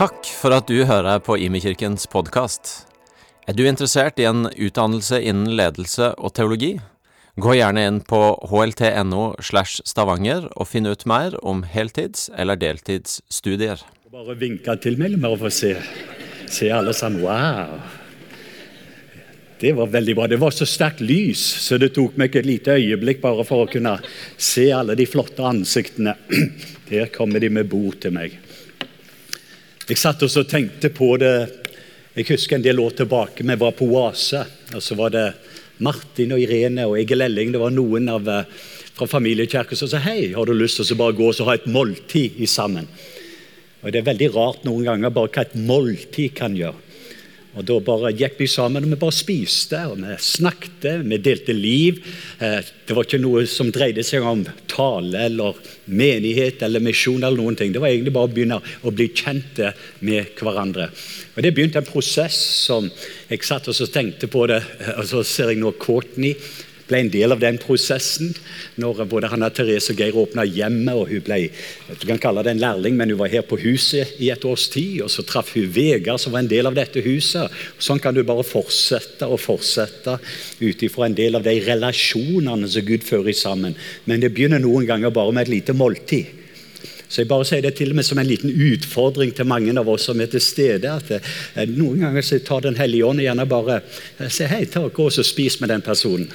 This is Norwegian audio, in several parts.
Takk for at du hører på Imekirkens podkast. Er du interessert i en utdannelse innen ledelse og teologi? Gå gjerne inn på hlt.no slash stavanger og finn ut mer om heltids- eller deltidsstudier. Bare vinke til medlemmer og få se, se alle sammen. Wow! Det var veldig bra. Det var så sterkt lys, så det tok meg et lite øyeblikk bare for å kunne se alle de flotte ansiktene. Der kommer de med bord til meg. Jeg satt og tenkte på det Jeg husker en del år tilbake vi var på Oase. og Så var det Martin og Irene og Egil Elling. Det var noen av, eh, fra familiekirken som sa hei, har du lyst til å bare gå og ha et måltid sammen. Og Det er veldig rart noen ganger bare hva et måltid kan gjøre. Og Da bare gikk vi sammen og vi bare spiste og vi snakket, vi delte liv. Eh, det var ikke noe som dreide seg om tale eller menighet eller misjon. eller noen ting. Det var egentlig bare å begynne å bli kjente med hverandre. Og Det begynte en prosess som jeg satt og tenkte på det, og så ser jeg nå Courtney ble en del av den prosessen. Når både Hanna Therese og Geir åpna hjemmet, og hun ble du kan kalle det en lærling, men hun var her på huset i et års tid. og Så traff hun Vegard, som var en del av dette huset. Sånn kan du bare fortsette og fortsette ut ifra en del av de relasjonene som Gud fører sammen. Men det begynner noen ganger bare med et lite måltid. Så jeg bare sier det til og med som en liten utfordring til mange av oss som er til stede. at eh, Noen ganger så tar Den hellige ånd gjerne bare eh, sier hei, ta og gå og spis med den personen.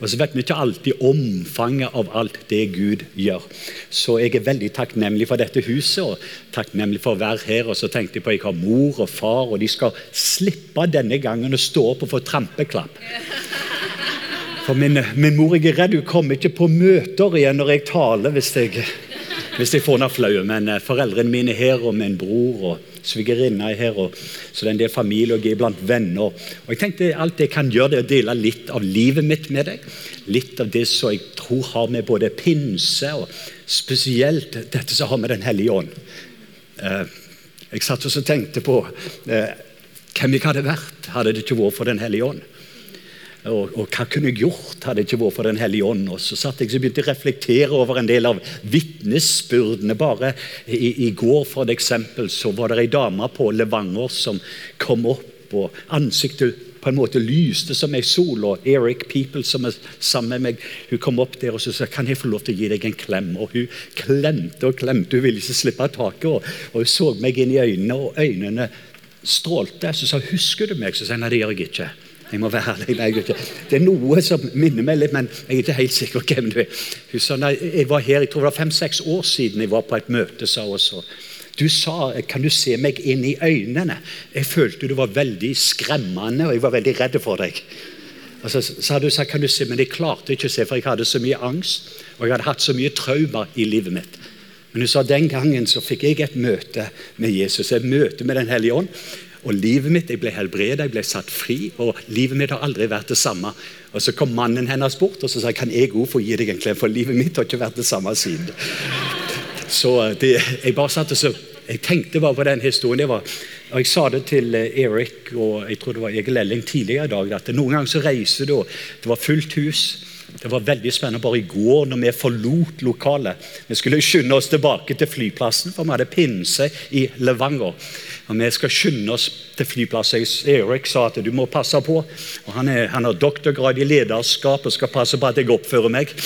Og så vet vi ikke alltid omfanget av alt det Gud gjør. Så jeg er veldig takknemlig for dette huset og takknemlig for å være her. Og så tenkte jeg på at jeg har mor og far, og de skal slippe denne gangen å stå opp og få trampeklapp. For min, min mor jeg er redd hun kommer ikke på møter igjen når jeg taler hvis jeg, hvis jeg får henne flau. Men eh, foreldrene mine er her, og min bror og svigerinna er her. Og, så det er en del familie, og jeg blant venner. Og jeg tenkte alt jeg kan gjøre, det er å dele litt av livet mitt med deg. Litt av det som jeg tror har med både pinse og spesielt dette som har med Den hellige ånd. Eh, jeg satt og tenkte på eh, hvem jeg hadde vært hadde det ikke vært for Den hellige ånd. Og, og, hva kunne jeg gjort hadde det ikke vært for Den hellige ånd? Og så satt jeg så begynte jeg å reflektere over en del av vitnesbyrdene. Bare i, i, går for et eksempel, så var det ei dame på Levanger som kom opp, og ansiktet på en måte lyste som ei sol. Og Eric People, som er sammen med meg, hun kom opp der og så sa kan jeg få lov til å gi deg en klem. Og Hun klemte og klemte, hun ville ikke slippe taket. Og, og hun så meg inn i øynene, og øynene strålte. Så sa husker du meg? Så sa jeg nei, det gjør jeg ikke. Jeg må være ærlig. Nei, det er noe som minner meg litt, men jeg er ikke helt sikker på hvem du er. Hun sa nei, jeg var her, jeg tror det var fem-seks år siden jeg var på et møte. sa også. Du sa 'kan du se meg inn i øynene'? Jeg følte du var veldig skremmende, og jeg var veldig redd for deg. Og så, hadde du sagt 'kan du se', men jeg klarte ikke å se, for jeg hadde så mye angst, og jeg hadde hatt så mye traumer i livet mitt. Men hun sa den gangen så fikk jeg et møte med Jesus, et møte med Den hellige ånd. Og livet mitt, Jeg ble helbredet, jeg ble satt fri, og livet mitt har aldri vært det samme. Og Så kom mannen hennes bort og så sa kan jeg òg få gi deg en klem, for livet mitt har ikke vært det samme siden. Så eh, det, jeg bare satt og så, jeg tenkte bare på den historien. Var, og Jeg sa det til eh, Erik og jeg tror det var Egil Elling tidligere i dag. at Noen ganger så reiser du, og det var fullt hus. Det var veldig spennende bare i går når vi forlot lokalet. Vi skulle skynde oss tilbake til flyplassen, for vi hadde pinse i Levanger. Og Vi skal skynde oss til flyplassen. Erik sa at du må passe på. Og Han, er, han har doktorgrad i lederskap og skal passe på at jeg oppfører meg.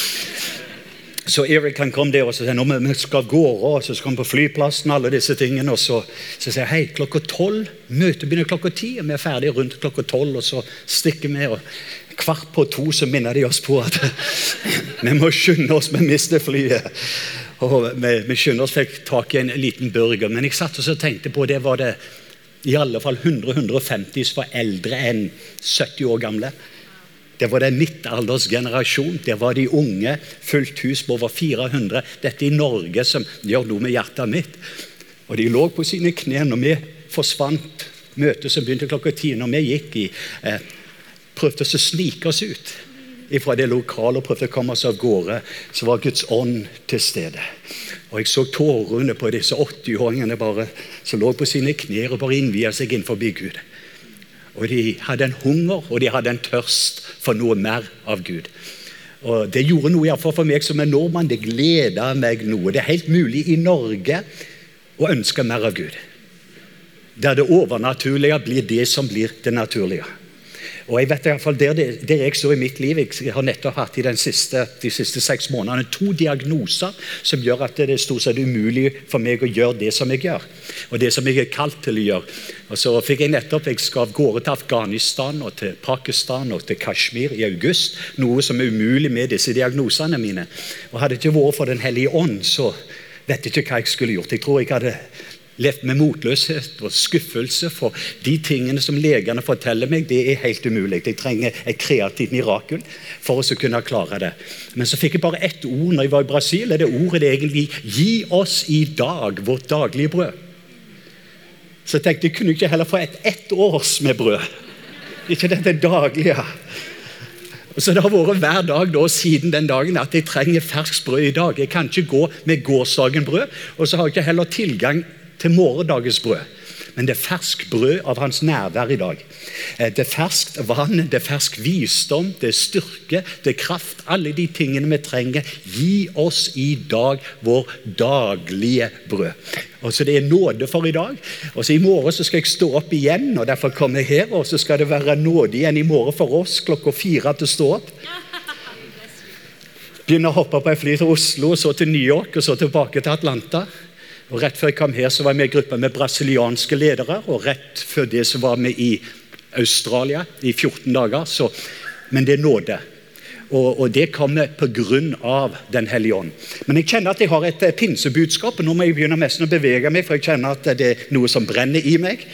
Så Erik han kom der og sa nå vi skal gå og så skal vi på flyplassen. alle disse tingene, og Så, så sier jeg hei, klokka tolv. Møtet begynner klokka ti. og Vi er ferdige rundt klokka tolv, og så stikker vi. og Kvart på to så minner de oss på at vi må skynde oss, vi mister flyet. Og vi, vi skynder oss fikk tak i en liten burger. Men jeg satt og tenkte på det var det i alle fall 100-150 som var eldre enn 70 år gamle. Det var den midtaldersgenerasjon. Det var de unge. Fullt hus på over 400. Dette i Norge som gjør noe med hjertet mitt. Og de lå på sine kne når vi forsvant. Møtet som begynte klokka ti. Når vi gikk i eh, Prøvde å snike oss ut fra det lokale og prøvde å komme oss av gårde, så var Guds ånd til stede. Og Jeg så tårene på disse 80-åringene bare, som lå på sine knær og bare innvia seg inn forbi Gud. Og De hadde en hunger og de hadde en tørst for noe mer av Gud. Og Det gjorde noe i for meg som en nordmann. Det gleda meg noe. Det er helt mulig i Norge å ønske mer av Gud. der det overnaturlige blir det som blir det naturlige. Og jeg vet i hvert fall der, der jeg står i mitt liv Jeg har nettopp hatt i siste, de siste seks månedene to diagnoser som gjør at det er stort sett umulig for meg å gjøre det som jeg gjør. Og det som jeg er kalt til å gjøre. Og så fikk Jeg nettopp, jeg skal av gårde til Afghanistan og til Pakistan og til Kashmir i august. Noe som er umulig med disse diagnosene mine. Og Hadde det ikke vært for Den hellige ånd, så vet jeg ikke hva jeg skulle gjort. Jeg tror jeg hadde levd med motløshet og skuffelse, for de tingene som legene forteller meg, det er helt umulig. Jeg trenger et kreativt mirakel for å kunne klare det. Men så fikk jeg bare ett ord når jeg var i Brasil. Er Det ordet det egentlig 'Gi oss i dag vårt daglige brød'. Så jeg tenkte jeg kunne ikke heller få et ett års med brød. Ikke dette daglige. Så Det har vært hver dag da, siden den dagen at jeg trenger ferskt brød i dag. Jeg kan ikke gå med gårsdagens brød, og så har jeg ikke heller tilgang til morgendagens brød. Men det er fersk brød av hans nærvær i dag. Eh, det er ferskt vann, det er fersk visdom, det er styrke, det er kraft. Alle de tingene vi trenger. Gi oss i dag vår daglige brød. Og så Det er nåde for i dag. Og så I morgen så skal jeg stå opp igjen, og derfor kommer jeg her. Og så skal det være nåde igjen i morgen for oss klokka fire til å stå opp. Begynne å hoppe på et fly til Oslo, og så til New York og så tilbake til Atlanta. Og Rett før jeg kom her, så var jeg med i gruppa med brasilianske ledere. Og rett før det så var vi i Australia i 14 dager. Så, men det er nåde. Og, og det kommer pga. Den hellige ånd. Men jeg kjenner at jeg har et eh, pinsebudskap. og Nå må jeg begynne nesten å bevege meg, for jeg kjenner at det er noe som brenner i meg.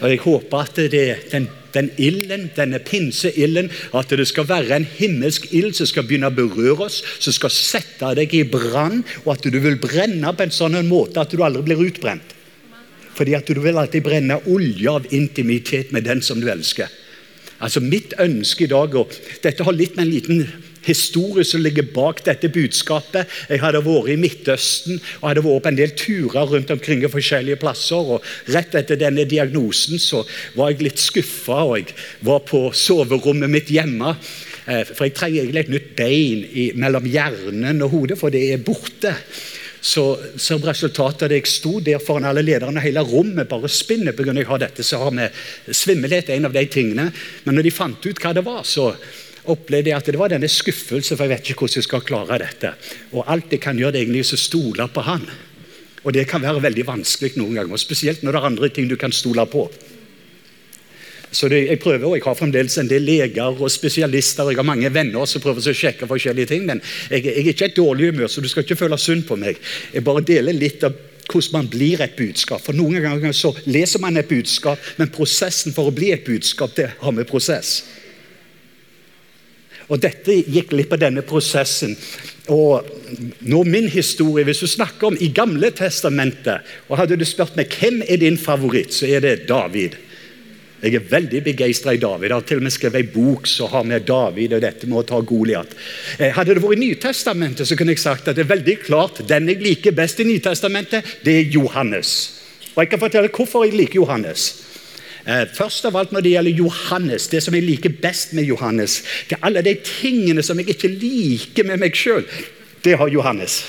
Og Jeg håper at det, er den den ilden, denne pinseilden, at det skal være en himmelsk ild som skal begynne å berøre oss, som skal sette deg i brann, og at du vil brenne på en sånn måte at du aldri blir utbrent. Fordi at du vil alltid brenne olje av intimitet med den som du elsker. Altså Mitt ønske i dag, og dette har litt med en liten historie som ligger bak dette budskapet. Jeg hadde vært i Midtøsten og hadde vært på en del turer rundt omkring i forskjellige plasser. og Rett etter denne diagnosen så var jeg litt skuffa, og jeg var på soverommet mitt hjemme. Eh, for jeg trenger egentlig et nytt bein i, mellom hjernen og hodet, for det er borte. Så som resultat av det jeg sto der foran alle lederne, hele rommet bare spinner pga. jeg har dette, så har vi svimmelhet en av de tingene. Men når de fant ut hva det var, så opplevde jeg at det var denne skuffelse, for jeg vet ikke hvordan jeg skal klare dette. Og alt jeg kan gjøre, det er egentlig å stole på Han. Og det kan være veldig vanskelig noen ganger, spesielt når det er andre ting du kan stole på. Så det, jeg prøver, og jeg har fremdeles en del leger og spesialister og jeg har mange venner som prøver å sjekke forskjellige ting, men jeg, jeg er ikke et dårlig humør, så du skal ikke føle synd på meg. Jeg bare deler litt av hvordan man blir et budskap. For Noen ganger så leser man et budskap, men prosessen for å bli et budskap, det har med prosess. Og Dette gikk litt på denne prosessen. Og nå min historie, Hvis du snakker om i Gamle testamentet, og hadde du spurt meg hvem er din favoritt, så er det David. Jeg er veldig begeistra i David. Jeg har til og med skrevet en bok som har med David og dette med å ta Goliat. Eh, hadde det vært i Nytestamentet, så kunne jeg sagt at det er veldig klart den jeg liker best i Nytestamentet, det er Johannes. Og jeg kan fortelle hvorfor jeg liker Johannes. Eh, først av alt når det gjelder Johannes, det som jeg liker best med Johannes Det er alle de tingene som jeg ikke liker med meg sjøl. Det har Johannes.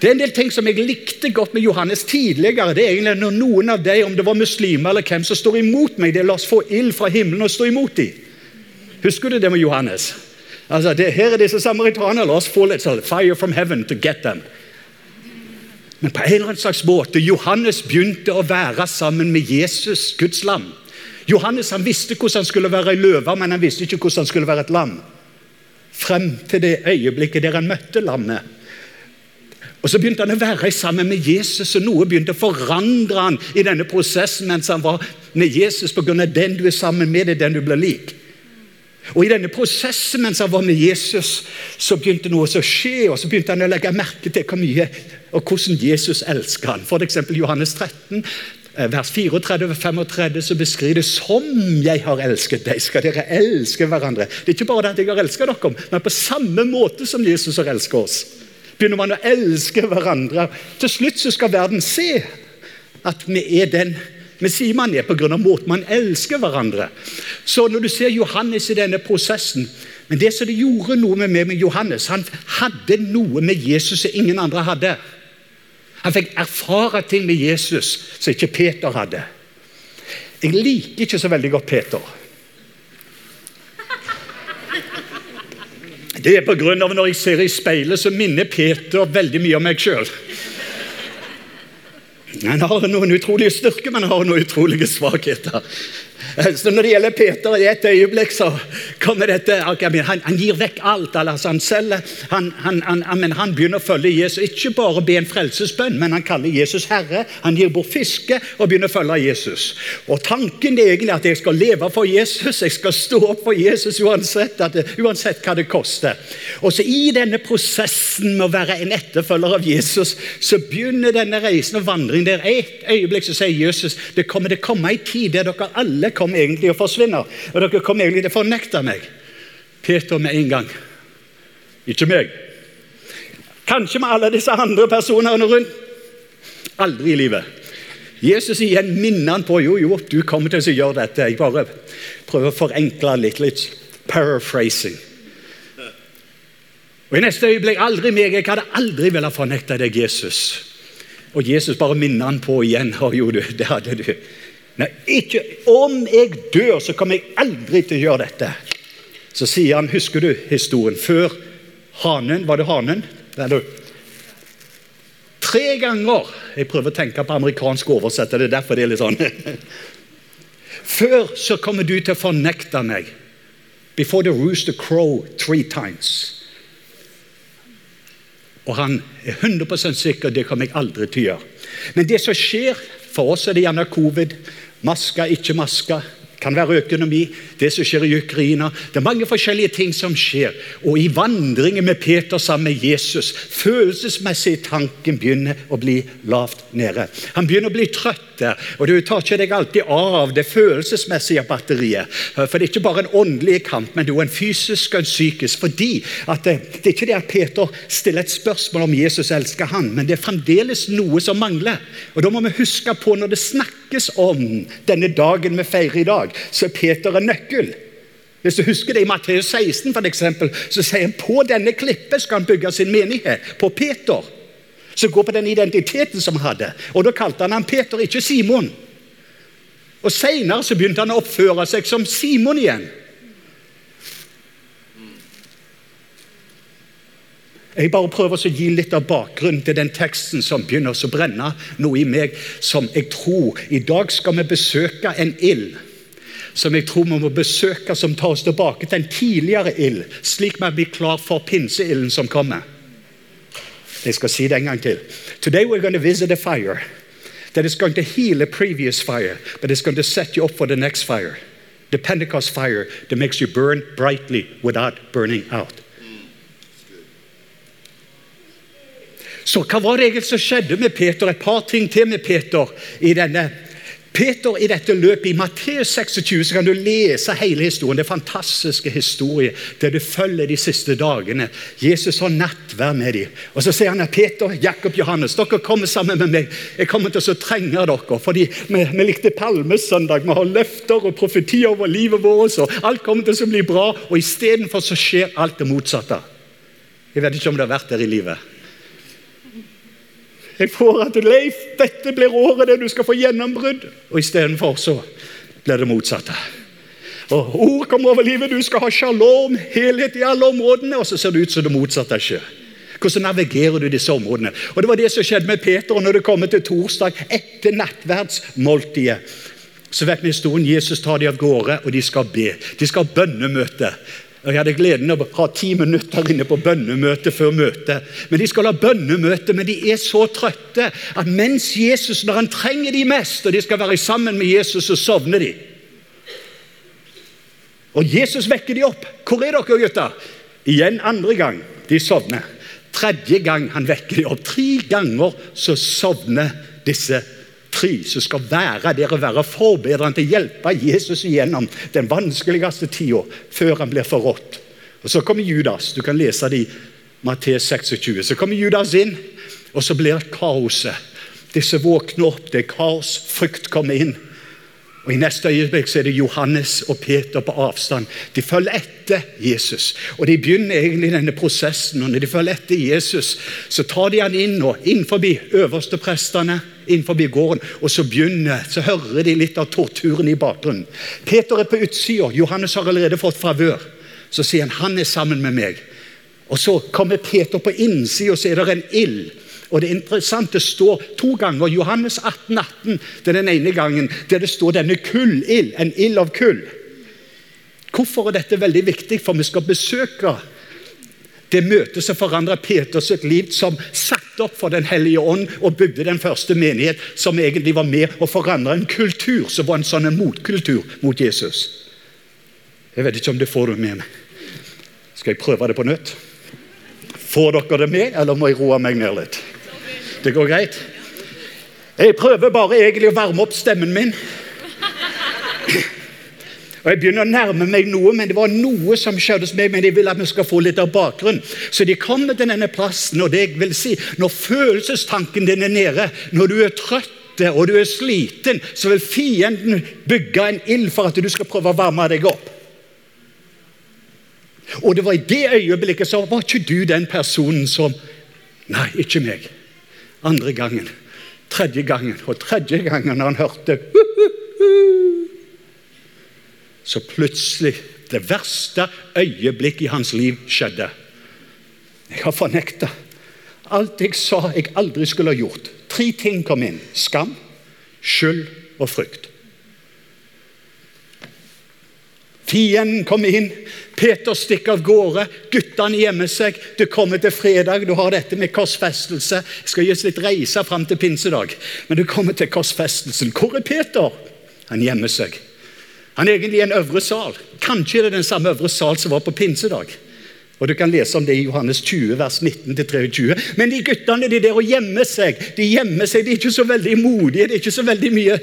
Det er en del ting som jeg likte godt med Johannes tidligere. det er egentlig når Noen av dem, om det var muslimer eller hvem som står imot meg, det er la oss få ild fra himmelen og stå imot dem. Husker du det med Johannes? Altså, det, Her er disse samaritanerne. La oss få litt sånn, fire from heaven to get them. Men på en eller annen slags måte Johannes begynte å være sammen med Jesus, Guds lam. Johannes han visste hvordan han skulle være ei løve, men han visste ikke hvordan han skulle være et lam. Frem til det øyeblikket der han møtte lammet. Og Så begynte han å være sammen med Jesus, og noe begynte å forandre han i denne prosessen mens han var med Jesus, pga. den du er sammen med, det er den du blir lik. Og I denne prosessen mens han var med Jesus, så begynte noe å skje. og Så begynte han å legge merke til hvor mye og hvordan Jesus elsker han. Eksempel Johannes 13, eh, vers 34-35 så beskriver det som jeg har elsket deg, skal dere elske hverandre. Det er ikke bare det at jeg har elsket dere, men på samme måte som Jesus har elsket oss. Begynner man å elske hverandre. Til slutt så skal verden se at vi er den vi sier man er pga. måten man elsker hverandre. Så når du ser Johannes i denne prosessen Men det som det gjorde noe med meg med Johannes, han hadde noe med Jesus som ingen andre hadde. Han fikk erfare ting med Jesus som ikke Peter hadde. Jeg liker ikke så veldig godt Peter. Det er på grunn av Når jeg ser i speilet, så minner Peter veldig mye om meg sjøl. Han har noen utrolige styrker, men han har noen utrolige svakheter. Så Når det gjelder Peter, i et øyeblikk så kommer dette okay, han, han, gir vekk alt. Altså han, selger, han, han, han, begynner å følge Jesus. Ikke bare be en frelsesbønn, men han kaller Jesus herre. Han gir bort fiske og begynner å følge Jesus. Og Tanken er egentlig at jeg skal leve for Jesus, jeg skal stå opp for Jesus uansett, det, uansett hva det koster. Og så I denne prosessen med å være en etterfølger av Jesus, så begynner denne reisen og vandringen. Der et øyeblikk så sier Jesus det kommer å komme en tid der dere alle kommer egentlig å forsvinne. Og dere kom egentlig til å fornekte meg. Peter med en gang. Ikke meg. Kanskje med alle disse andre personene rundt. Aldri i livet. Jesus igjen minner han på jo, jo, du kommer til å gjøre dette. Jeg bare prøver å forenkle litt. Litt paraphrasing. Og I neste øyeblikk aldri meg. Jeg hadde aldri villet fornekte deg, Jesus. Og Jesus bare minner han på igjen. Å, jo, det hadde du. Nei, ikke om jeg dør, så kommer jeg aldri til å gjøre dette. Så sier han, husker du historien før hanen Var det hanen? Eller, tre ganger Jeg prøver å tenke på amerikansk oversett, det er derfor det er litt sånn. Før så kommer du til å fornekte meg. Before the rooster crow three times. Og han er 100 sikker det kommer jeg aldri til å gjøre. Men det som skjer for oss, er det gjerne covid. Maska, ikke maske. Kan være økonomi, det som skjer i Ukraina. Det er mange forskjellige ting som skjer. Og i vandringen med Peter sammen med Jesus, følelsesmessig tanken begynner å bli lavt nede. Han begynner å bli trøtt der, og du tar ikke deg alltid av det følelsesmessige batteriet. For det er ikke bare en åndelig kamp, men det er en fysisk og en psykisk. Fordi at det, det er ikke det at Peter stiller et spørsmål om Jesus elsker han, men det er fremdeles noe som mangler. Og Da må vi huske på når det snakkes om denne dagen vi feirer i dag, så er Peter en nøkkel. Hvis du husker det I Matteus 16 for eksempel, så sier han på denne klippet skal han bygge sin menighet. På Peter. Som går på den identiteten som han hadde. Og Da kalte han han Peter, ikke Simon. Og Senere så begynte han å oppføre seg som Simon igjen. Jeg bare prøver å gi litt av bakgrunnen til den teksten som begynner å brenne noe i meg som jeg tror I dag skal vi besøke en ild som jeg tror vi må besøke, som tar oss tilbake til en tidligere ild, slik vi blir klar for pinseilden som kommer. Jeg skal si det en gang til. Today we're going to visit a fire that is going to heal a previous fire, but it's going to set you up for the next fire. The Pentecost fire that makes you burn brightly without burning out. Så hva var det egentlig som skjedde med Peter? Et par ting til med Peter i denne Peter i dette løpet i Matteus 26 så kan du lese hele historien. Det er fantastiske historier der du følger de siste dagene. Jesus har nattverd med dem. Og Så sier han at Peter, Jakob, Johannes, dere kommer sammen med meg. Jeg kommer til å trenge dere. fordi vi, vi likte palmesøndag. Vi har løfter og profetier over livet vårt. og Alt kommer til å bli bra. Og istedenfor så skjer alt det motsatte. Jeg vet ikke om det har vært der i livet. Jeg får at Leif, dette blir året der du skal få gjennombrudd. Og istedenfor så blir det motsatte. Og Ord kommer over livet. Du skal ha sjalom, helhet i alle områdene. Og så ser det ut som det motsatte skjer. Hvordan navigerer du disse områdene? Og Det var det som skjedde med Peter. og når det kommer til torsdag etter nattverdsmåltidet, så vet vi historien. Jesus tar de av gårde, og de skal be. De skal ha bønnemøte. Jeg hadde gleden av å ha ti minutter inne på bønnemøte før møtet. Men De skal ha bønnemøte, men de er så trøtte at mens Jesus, når han trenger de mest, og de skal være sammen med Jesus, så sovner de. Og Jesus vekker de opp. 'Hvor er dere, gutter?' Igjen andre gang. De sovner. Tredje gang han vekker de opp. Tre ganger så sovner disse tre som skal være der og være forbedrende til å hjelpe Jesus igjennom den vanskeligste tida før han blir forrådt. Og Så kommer Judas. Du kan lese det i Matteus 26. Så kommer Judas inn, og så blir det kaoset. Disse våkner opp, det er kaos, frykt kommer inn. Og I neste øyeblikk så er det Johannes og Peter på avstand. De følger etter Jesus. Og De begynner egentlig denne prosessen. og Når de følger etter Jesus, så tar de han inn og inn forbi øverste prestene, inn forbi gården. Og så begynner, så hører de litt av torturen i bakgrunnen. Peter er på utsida. Johannes har allerede fått favør. Så sier han han er sammen med meg. Og Så kommer Peter på innsida, og så er det en ild. Og Det er interessant, det står to ganger Johannes 18, 18, det er den ene gangen der det står denne kullild. En ild av kull. Hvorfor er dette veldig viktig? For vi skal besøke det møtet som forandra Peters liv, som satte opp for Den hellige ånd og bygde den første menighet, som egentlig var med å forandre en kultur som var en sånn motkultur mot Jesus. Jeg vet ikke om det får du med meg. Skal jeg prøve det på nytt? Får dere det med, eller må jeg roe meg ned litt? Det går greit? Jeg prøver bare egentlig å varme opp stemmen min. Og Jeg begynner å nærme meg noe, men det var noe som skjedde hos meg. Men jeg vil at vi skal få litt av bakgrunn. Så de kommer til denne plassen, og det jeg vil si, når følelsestanken din er nede, når du er trøtt og du er sliten, så vil fienden bygge en ild for at du skal prøve å varme deg opp. Og det var i det øyeblikket så var ikke du den personen som Nei, ikke meg. Andre gangen, tredje gangen og tredje gangen når han hørte Så plutselig det verste øyeblikket i hans liv skjedde. Jeg har fornekta alt jeg sa jeg aldri skulle ha gjort. Tre ting kom inn. Skam, skyld og frykt. Fienden kommer inn, Peter stikker av gårde, guttene gjemmer seg. Det kommer til fredag, du har dette med korsfestelse. Jeg skal gi oss litt reise fram til pinsedag, men du kommer til korsfestelsen. Hvor er Peter? Han gjemmer seg. Han er egentlig en øvre sal. Kanskje det er den samme øvre sal som var på pinsedag. Og Du kan lese om det i Johannes 20, vers 19-23. Men de guttene de der og gjemmer seg. De gjemmer seg, de er ikke så veldig modige. det er ikke så veldig mye,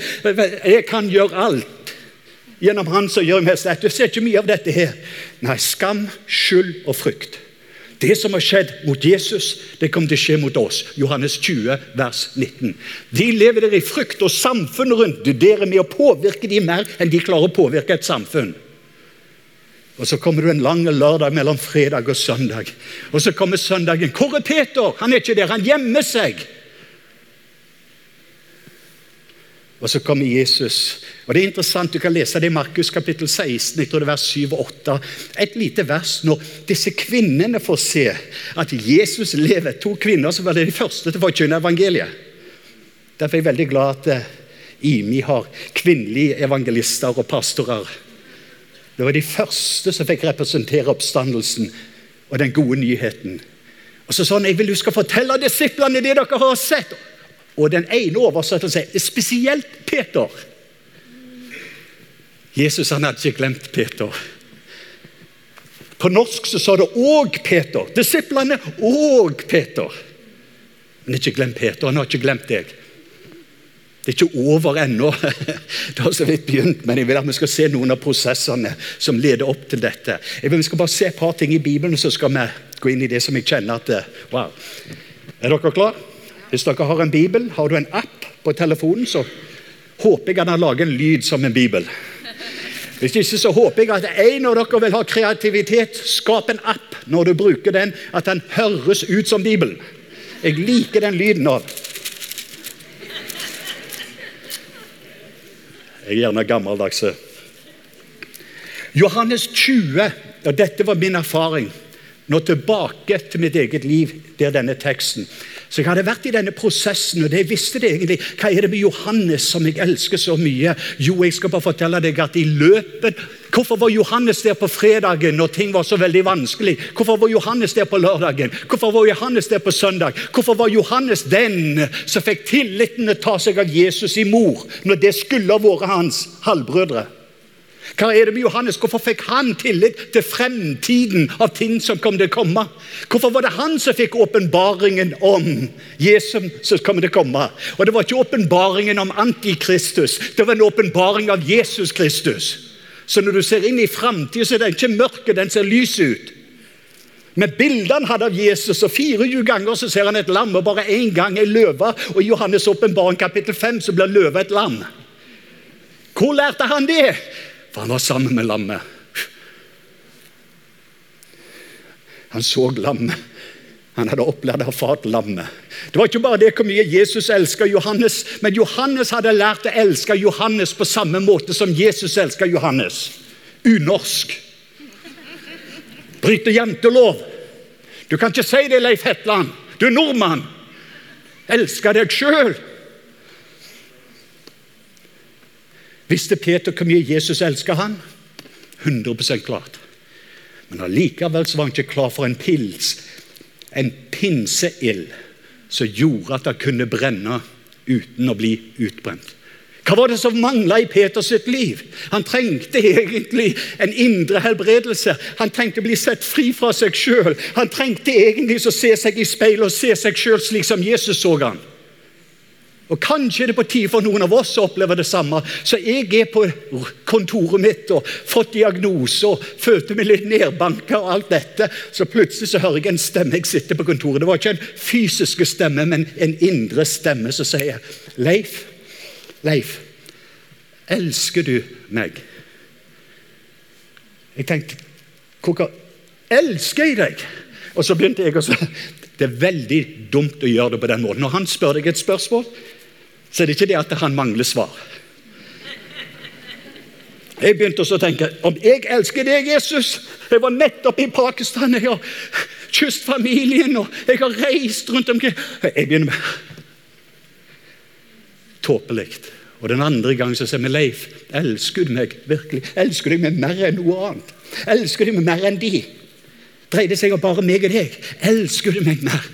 Jeg kan gjøre alt gjennom Han som gjør mest. Du ser ikke mye av dette her. Nei, skam, skyld og frykt. Det som har skjedd mot Jesus, det kommer til å skje mot oss. Johannes 20, vers 19. De lever der i frykt, og samfunnet rundt Duderer med å påvirke de mer enn de klarer å påvirke et samfunn. Og Så kommer du en lang lørdag mellom fredag og søndag. Og Så kommer søndagen. Hvor er Peter? Han er ikke der. Han gjemmer seg. Og så kommer Jesus. Og Det er interessant, Du kan lese det i Markus kapittel 16, jeg tror det er vers 7 og 8. Et lite vers når disse kvinnene får se at Jesus lever. To kvinner som var de første til å forkynne evangeliet. Derfor er jeg veldig glad at eh, IMI har kvinnelige evangelister og pastorer. Det var de første som fikk representere oppstandelsen og den gode nyheten. Og så sånn, Jeg vil du skal fortelle disiplene det dere har sett. Og den ene oversettelsen sier spesielt Peter. Jesus han hadde ikke glemt Peter. På norsk så sa det 'og Peter'. Disiplene og Peter. Men ikke glem Peter. Han har ikke glemt deg. Det er ikke over ennå. Det har så vidt begynt, men jeg vil at vi skal se noen av prosessene som leder opp til dette. Jeg vil Vi skal bare se et par ting i Bibelen, så skal vi gå inn i det som jeg kjenner at Wow. Er dere klare? Hvis dere har en bibel, har du en app på telefonen, så håper jeg at har lager en lyd som en bibel. Hvis ikke så håper jeg at en av dere vil ha kreativitet. Skap en app når du bruker den, at den høres ut som Bibelen. Jeg liker den lyden av Jeg er gjerne gammeldags. Johannes 20, og dette var min erfaring. Nå tilbake til mitt eget liv, det er denne teksten. Så jeg hadde vært i denne prosessen, og det visste det egentlig. Hva er det med Johannes som jeg elsker så mye? Jo, jeg skal bare fortelle deg at i løpet Hvorfor var Johannes der på fredagen når ting var så veldig vanskelig? Hvorfor var Johannes der på lørdagen? Hvorfor var Johannes der på søndag? Hvorfor var Johannes den som fikk tilliten til å ta seg av Jesus i mor, når det skulle ha vært hans halvbrødre? Hva er det med Johannes? Hvorfor fikk han tillit til fremtiden av ting som kom til å komme? Hvorfor var det han som fikk åpenbaringen om Jesus som kom til å komme? Og Det var ikke åpenbaringen om Antikristus, det var en åpenbaring av Jesus Kristus. Så når du ser inn i framtida, er den ikke mørke, den ser lys ut. Med bildene han hadde av Jesus, og 24 ganger så ser han et lam, og bare én gang ei løve. Og I Johannes' åpenbaring kapittel 5 så blir løva et lam. Hvor lærte han det? For han var sammen med lammet. Han så lammet. Han hadde opplevd å ha fart lammet. Det var ikke bare det hvor mye Jesus elska Johannes, men Johannes hadde lært å elske Johannes på samme måte som Jesus elska Johannes. Unorsk. Bryter jentelov. Du kan ikke si det, Leif Hetland. Du er nordmann. Elsker deg sjøl. Visste Peter hvor mye Jesus elsket han? 100 klart. Men allikevel var han ikke klar for en pils, en pinseild, som gjorde at det kunne brenne uten å bli utbrent. Hva var det som mangla i Peters sitt liv? Han trengte egentlig en indre helbredelse. Han trengte å bli sett fri fra seg sjøl. Han trengte egentlig å se seg i speilet og se seg sjøl slik som Jesus så han. Og Kanskje er det på tide for noen av oss å oppleve det samme. Så jeg er på kontoret mitt og fått diagnose og følte meg litt nedbanka. og alt dette. Så plutselig så hører jeg en stemme. Jeg sitter på kontoret. Det var ikke en fysisk stemme, men en indre stemme som sier Leif, Leif, elsker du meg? Jeg tenkte Hvorfor elsker jeg deg? Og så begynte jeg å si det er veldig dumt å gjøre det på den måten. Når han spør deg et spørsmål, så er det ikke det at han mangler svar. Jeg begynte også å tenke om jeg elsker deg, Jesus Jeg var nettopp i Pakistan. Jeg har kysset familien, og jeg har reist rundt omkring Jeg begynner med Tåpelig. Og den andre gangen så sier vi Leif, elsker du meg virkelig? Elsker du meg mer enn noe annet? Elsker du meg mer enn de? Dreier det seg om bare meg og deg? Elsker du meg mer?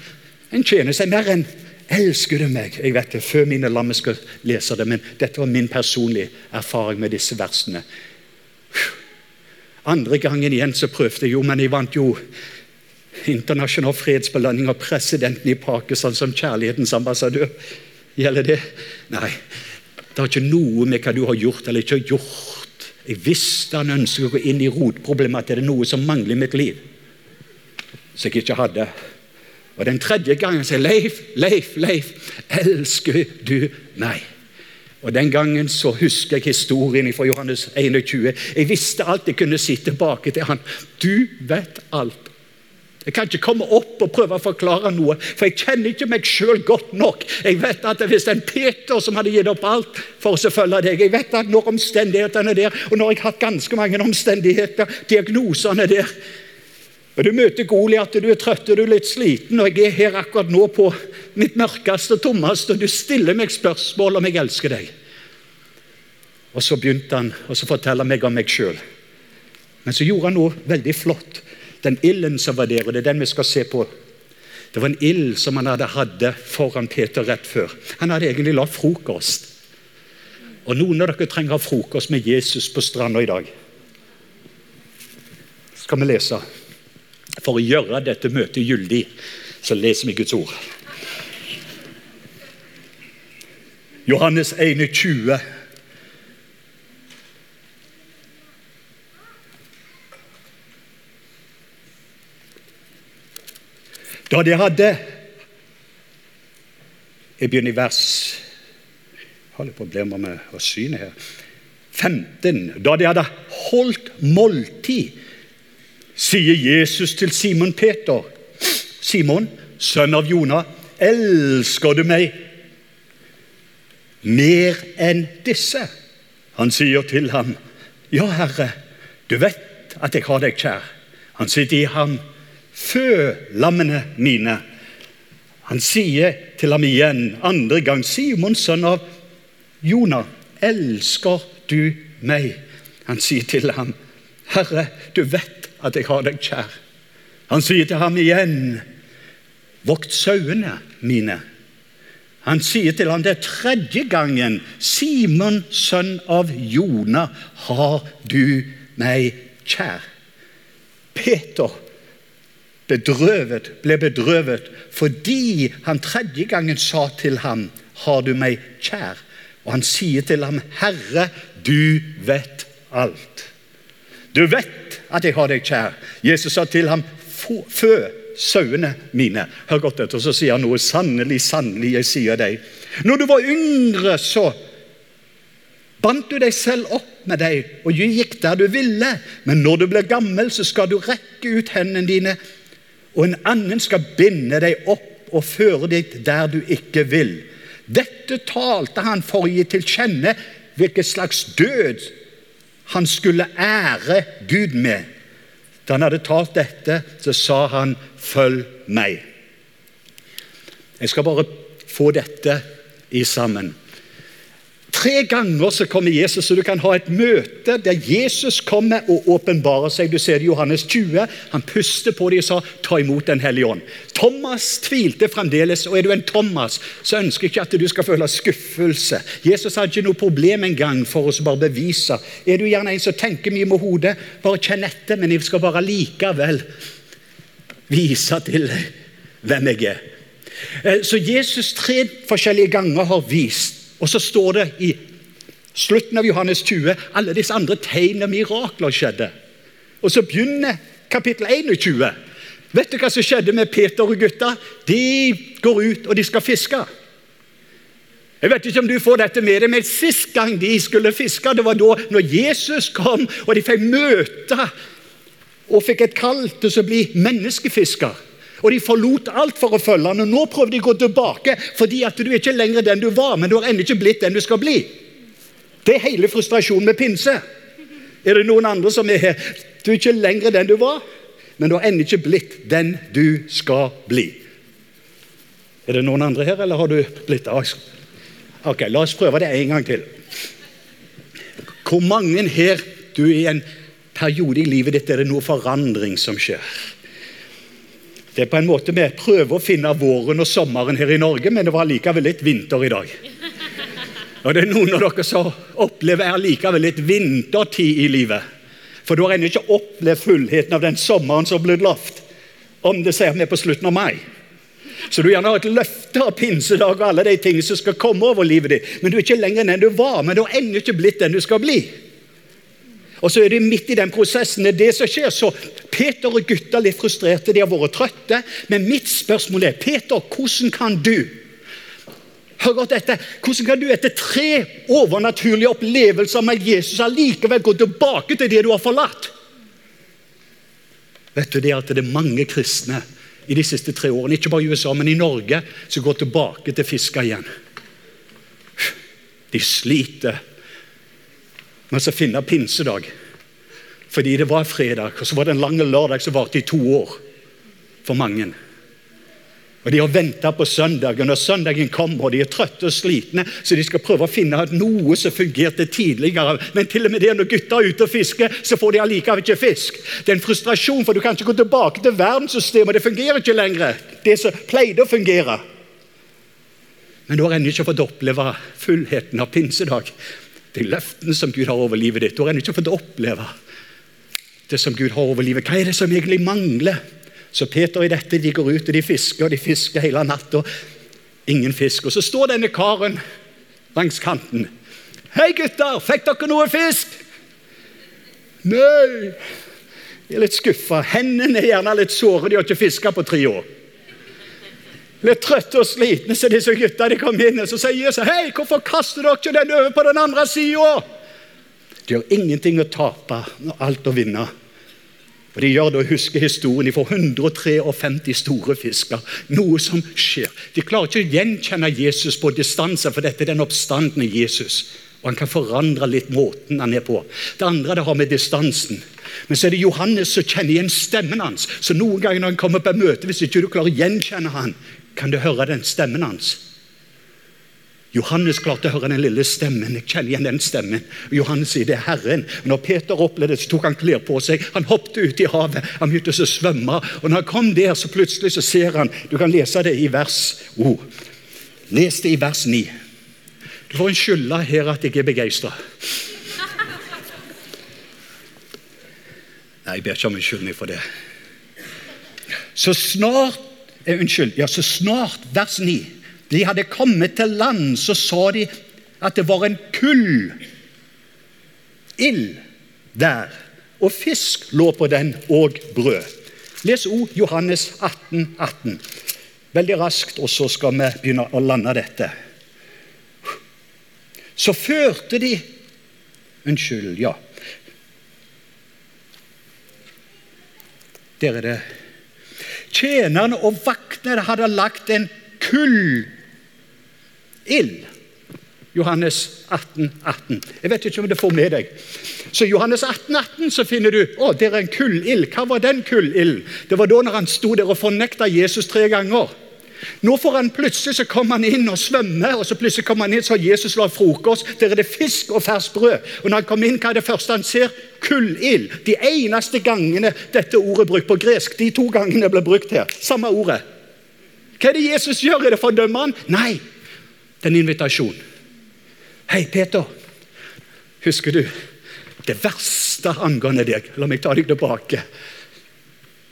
En tjener seg mer enn Elsker du meg? Jeg vet det, Før mine lammer skal lese det, men dette var min personlige erfaring med disse versene. Andre gangen igjen så prøvde jeg jo, men jeg vant jo internasjonal fredsbelønning av presidenten i Pakistan som kjærlighetens ambassadør. Gjelder det? Nei. Det har ikke noe med hva du har gjort eller ikke har gjort. Jeg visste han ønsket å gå inn i rotproblemet, at det er noe som mangler i mitt liv. Som jeg ikke hadde. Og Den tredje gangen sier Leif, Leif, Leif, elsker du meg? Og Den gangen så husker jeg historien fra Johannes 21. Jeg visste alt jeg kunne si tilbake til han. Du vet alt. Jeg kan ikke komme opp og prøve å forklare noe, for jeg kjenner ikke meg sjøl godt nok. Jeg vet at Hvis en Peter som hadde gitt opp alt for å følge deg Jeg vet at når omstendighetene er der, og når jeg har hatt ganske mange omstendigheter, diagnosene er der, og Du møter Goliat, du er trøtt og du er litt sliten, og jeg er her akkurat nå på mitt mørkeste og tommeste, og du stiller meg spørsmål om jeg elsker deg. Og Så begynte han å fortelle meg om meg sjøl. Men så gjorde han noe veldig flott. Den ilden som var der, og det er den vi skal se på. Det var en ild som han hadde hadde foran Peter rett før. Han hadde egentlig lagd frokost. Og Noen av dere trenger å ha frokost med Jesus på stranda i dag. Skal vi lese? For å gjøre dette møtet gyldig, så leser vi Guds ord. Johannes 21. Da de hadde Jeg begynner i vers Jeg har litt problemer med å syne her. 15. Da de hadde holdt måltid sier Jesus til Simon Peter. Simon, sønn av Jonah, elsker du meg mer enn disse? Han sier til ham, Ja, Herre, du vet at jeg har deg kjær. Han sier til ham, Fø lammene mine. Han sier til ham igjen, andre gang, Simon, sønn av Jonah, elsker du meg? Han sier til ham, Herre, du vet at jeg har deg kjær. Han sier til ham igjen, vokt sauene mine. Han sier til ham det er tredje gangen, Simon, sønn av Jona, har du meg kjær? Peter bedrøvet, ble bedrøvet fordi han tredje gangen sa til ham, har du meg kjær? Og han sier til ham, Herre, du vet alt. Du vet at jeg har deg kjær. Jesus sa til ham, fø sauene mine. Hør godt etter, så sier han noe. Sannelig, sannelig, jeg sier deg. Når du var yngre, så bandt du deg selv opp med deg, og gikk der du ville. Men når du blir gammel, så skal du rekke ut hendene dine, og en annen skal binde deg opp og føre deg der du ikke vil. Dette talte han for å gi til kjenne hvilken slags død han skulle ære Gud med. Da han hadde talt dette, så sa han, 'Følg meg'. Jeg skal bare få dette i sammen. Tre ganger så kommer Jesus, så du kan ha et møte der Jesus kommer og åpenbarer seg. Du ser det i Johannes 20. Han puster på dem og sa 'ta imot Den hellige ånd'. Thomas tvilte fremdeles, og er du en Thomas, så ønsker jeg ikke at du skal føle skuffelse. Jesus hadde ikke noe problem engang for oss å bare bevise. Er du gjerne en som tenker mye med hodet, bare kjenn etter, men jeg skal bare likevel vise til hvem jeg er. Eh, så Jesus tre forskjellige ganger har vist og så står det i slutten av Johannes 20 alle disse andre tegnene og mirakler skjedde. Og så begynner kapittel 21. Vet du hva som skjedde med Peter og gutta? De går ut, og de skal fiske. Jeg vet ikke om du får dette med deg, men Sist gang de skulle fiske, det var da når Jesus kom, og de fikk møte og fikk et kall til å bli menneskefisker. Og de forlot alt for å følge han, og nå prøver de å gå tilbake fordi at du er ikke lenger den du var, men du har ennå ikke blitt den du skal bli. Det er hele frustrasjonen med pinse. Er det noen andre som er her? Du er ikke lenger den du var, men du har ennå ikke blitt den du skal bli. Er det noen andre her, eller har du blitt? Ok, La oss prøve det en gang til. Hvor mange her du i en periode i livet ditt er det noe forandring som skjer? Det er på en måte Vi prøver å finne våren og sommeren her i Norge, men det var likevel litt vinter i dag. Og det er noen av dere som opplever allikevel litt vintertid i livet. For du har ennå ikke opplevd fullheten av den sommeren som ble lovt. Om det ser vi på slutten av mai. Så du gjerne har et løfte av pinsedag og alle de tingene som skal komme over livet ditt. Men du er ikke lenger enn du var, men du har ennå ikke blitt den du skal bli. Og så er det midt i den prosessen. Det er det som skjer. Så Peter og gutta er litt frustrerte, de har vært trøtte. Men mitt spørsmål er, Peter, hvordan kan du Hør godt etter. Hvordan kan du etter tre overnaturlige opplevelser med Jesus allikevel gå tilbake til det du har forlatt? Vet du det at det er mange kristne i de siste tre årene, ikke bare i USA, men i Norge, som går tilbake til fiska igjen? De sliter men så finne pinsedag. Fordi det var fredag, og så var det en lang lørdag som varte i to år for mange. Og De har venta på søndagen, og søndagen kommer, og de er trøtte og slitne, så de skal prøve å finne noe som fungerte tidligere. Men til og med det når gutta er ute og fisker, så får de allikevel ikke fisk. Det er en frustrasjon, for du kan ikke gå tilbake til verdenssystemet. Det fungerer ikke lenger, det som pleide å fungere. Men du har ennå ikke fått oppleve fullheten av pinsedag de løftene som Gud har over livet ditt. Du har ennå ikke fått oppleve det som Gud har over livet. Hva er det som egentlig mangler? Så Peter og dette, de går ut og de fisker, og de fisker hele natta. Ingen fisk. Og så står denne karen langs kanten. 'Hei, gutter! Fikk dere noe fisk?' Nei. De er litt skuffa. Hendene er gjerne litt såre. De har ikke fiska på tre år litt trøtte og slitne, så disse gutta de kom inn og så sier Jesus hei, hvorfor kaster dere ikke den over på den andre sida? De har ingenting å tape og alt å vinne. Og De gjør det å huske historien. De får 153 store fisker. Noe som skjer. De klarer ikke å gjenkjenne Jesus på distanse, for dette er den oppstandende Jesus. Og Han kan forandre litt måten han er på. Det andre det har med distansen. Men så er det Johannes som kjenner igjen stemmen hans. Så noen ganger når han kommer på møte, hvis ikke du klarer å gjenkjenne han, kan du høre den stemmen hans? Johannes klarte å høre den lille stemmen. Jeg kjenner igjen den stemmen. Johannes sier det er Herren. Når Peter opplevde det, så tok han klær på seg. Han hoppet ut i havet. Han begynte å svømme. Og når han kom der, så plutselig så ser han Du kan lese det i vers oh. Les det i vers 9. Du får en skylde her at jeg er begeistra. Nei, jeg ber ikke om unnskyldning for det. Så snart eh, Unnskyld. Ja, så snart, vers 9 De hadde kommet til land, så sa de at det var en kull ild der. Og fisk lå på den, og brød. Les O Johannes 18, 18. Veldig raskt, og så skal vi begynne å lande dette. Så førte de Unnskyld, ja. Der er det. Tjenerne og vaktene hadde lagt en kullild. Johannes 18, 18. Jeg vet ikke om du får med deg. Så Johannes 18, 18 så finner du å, det er en kullild. Hva var den kullilden? Det var da når han sto der og fornekta Jesus tre ganger. Nå får han plutselig så kommer han inn og svømmer, og så plutselig kommer han inn, så har Jesus lagd frokost. Der er det fisk og ferskt brød. Og når han kommer inn, hva er det første han ser? Kullild. De eneste gangene dette ordet er brukt på gresk. De to gangene ble brukt her. Samme ordet. Hva er det Jesus gjør? Er det fordømmer han? Nei. Det er en invitasjon. Hei, Peter. Husker du det verste angående deg? La meg ta deg tilbake.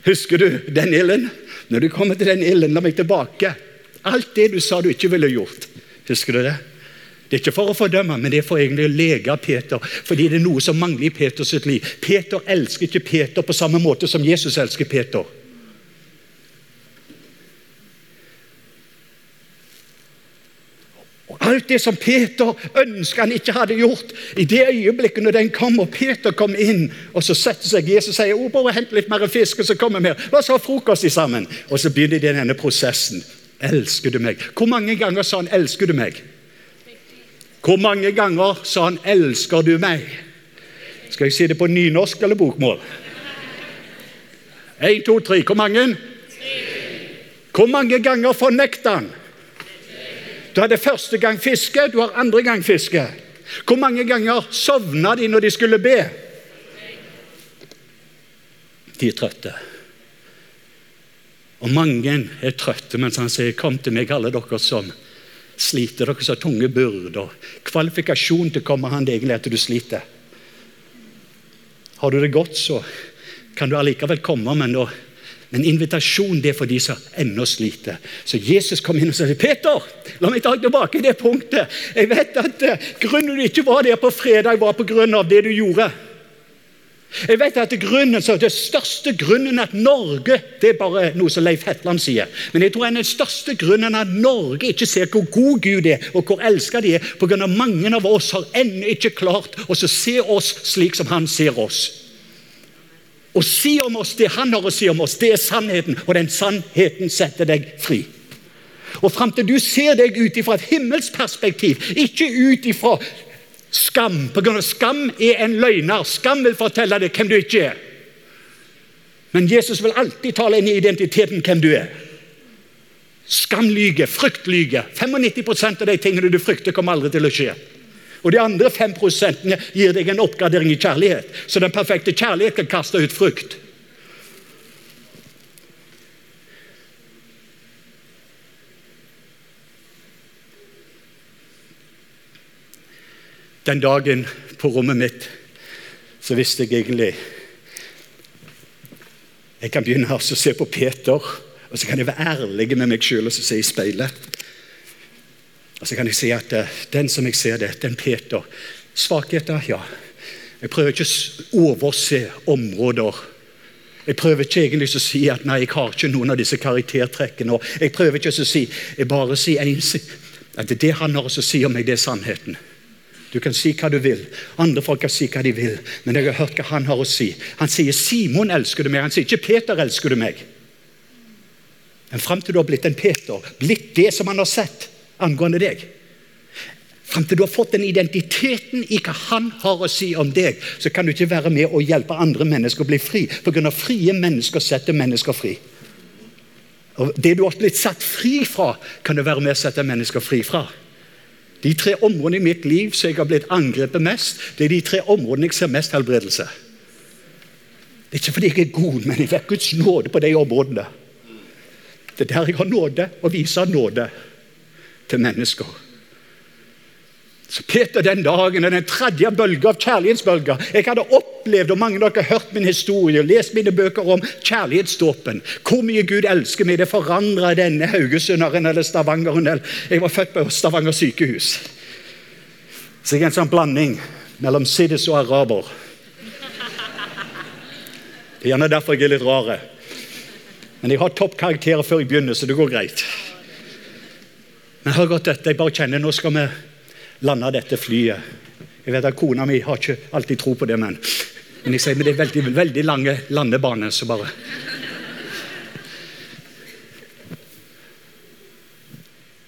Husker du den ilden? Når du kommer til den ilden, la meg tilbake. Alt det du sa du ikke ville gjort. Husker du det? Det er ikke for å fordømme, men det er for egentlig å lege Peter. Fordi det er noe som mangler i Peters liv. Peter elsker ikke Peter på samme måte som Jesus elsker Peter. Alt det som Peter ønska han ikke hadde gjort, i det øyeblikket når den kom, og Peter kom inn, og så setter seg Jesus og sier oh, bare hent litt mer fisk, og så kommer vi. her. La oss ha frokost sammen. Og så begynner de denne prosessen. Elsker du meg? Hvor mange ganger sa han 'elsker du meg'? Hvor mange ganger sa han 'elsker du meg'? Skal jeg si det på nynorsk eller bokmål? Én, to, tre. Hvor mange? Hvor mange ganger fornekta han? Du hadde første gang fiske, du har andre gang fiske. Hvor mange ganger sovna de når de skulle be? De er trøtte. Og mange er trøtte mens han sier, 'Kom til meg, alle dere som sliter, dere som har tunge byrder'. Kvalifikasjon til å komme han det egentlig at du sliter. Har du det godt, så kan du allikevel komme, men da men invitasjon det er for de som ennå sliter. Så Jesus kom inn og sa 'Peter, la meg ta tilbake det punktet.' Jeg vet at uh, Grunnen du ikke var der på fredag, var av det du gjorde. Jeg vet at grunnen, så Det største grunnen at Norge Det er bare noe som Leif Hetland sier. Men jeg tror den største grunnen at Norge ikke ser hvor god Gud er, og hvor elsket de er, pga. mange av oss har ennå ikke klart å se oss slik som han ser oss. Å si om oss det han har å si om oss, det er sannheten, og den sannheten setter deg fri. Og Fram til du ser deg ut ifra et himmelsperspektiv, ikke ut ifra skam. På grunn av skam er en løgner. Skam vil fortelle deg hvem du ikke er. Men Jesus vil alltid tale inn i identiteten hvem du er. Skam lyger, frykt lyger. 95% av de tingene du frykter, kommer aldri til å skje. Og de andre 5% gir deg en oppgradering i kjærlighet. Så den perfekte kjærlighet kan kaste ut frukt. Den dagen på rommet mitt så visste jeg egentlig Jeg kan begynne å se på Peter, og så kan jeg være ærlig med meg sjøl og se i speilet. Og så kan jeg si at uh, den som jeg ser det, den Peter Svakheter, ja. Jeg prøver ikke å overse områder. Jeg prøver ikke egentlig å si at nei, jeg har ikke noen av disse karaktertrekkene. Jeg prøver ikke å si jeg bare sier at det han har å si om meg, det er sannheten. Du kan si hva du vil. Andre folk kan si hva de vil. Men jeg har hørt hva han har å si. Han sier 'Simon, elsker du meg?' Han sier ikke 'Peter, elsker du meg?' Men fram til du har blitt en Peter, blitt det som han har sett, angående deg. Fram til du har fått den identiteten i hva han har å si om deg, så kan du ikke være med og hjelpe andre mennesker å bli fri. Pga. frie mennesker setter mennesker fri. Og Det du har blitt satt fri fra, kan du være med å sette mennesker fri fra. De tre områdene i mitt liv som jeg har blitt angrepet mest, det er de tre områdene jeg ser mest helbredelse. Det er ikke fordi jeg er god, men jeg vet Guds nåde på de områdene. Det er der jeg har nåde, og viser nåde til mennesker. Så Peter den dagen er den tredje bølga av kjærlighetsbølger. Jeg hadde opplevd, og mange av dere har hørt min historie, og lest mine bøker om kjærlighetsdåpen. Hvor mye Gud elsker meg. Det forandra denne haugesunderen eller stavangeren. Jeg var født på Stavanger sykehus. Så jeg er en sånn blanding mellom siddis og araber. Det er gjerne derfor jeg er litt rar. Men jeg har toppkarakterer før jeg begynner, så det går greit. Men hør godt dette, jeg bare kjenner nå skal vi lande dette flyet Jeg vet at Kona mi har ikke alltid tro på det, men, men jeg sier men det er veldig, veldig lange landebaner. så bare...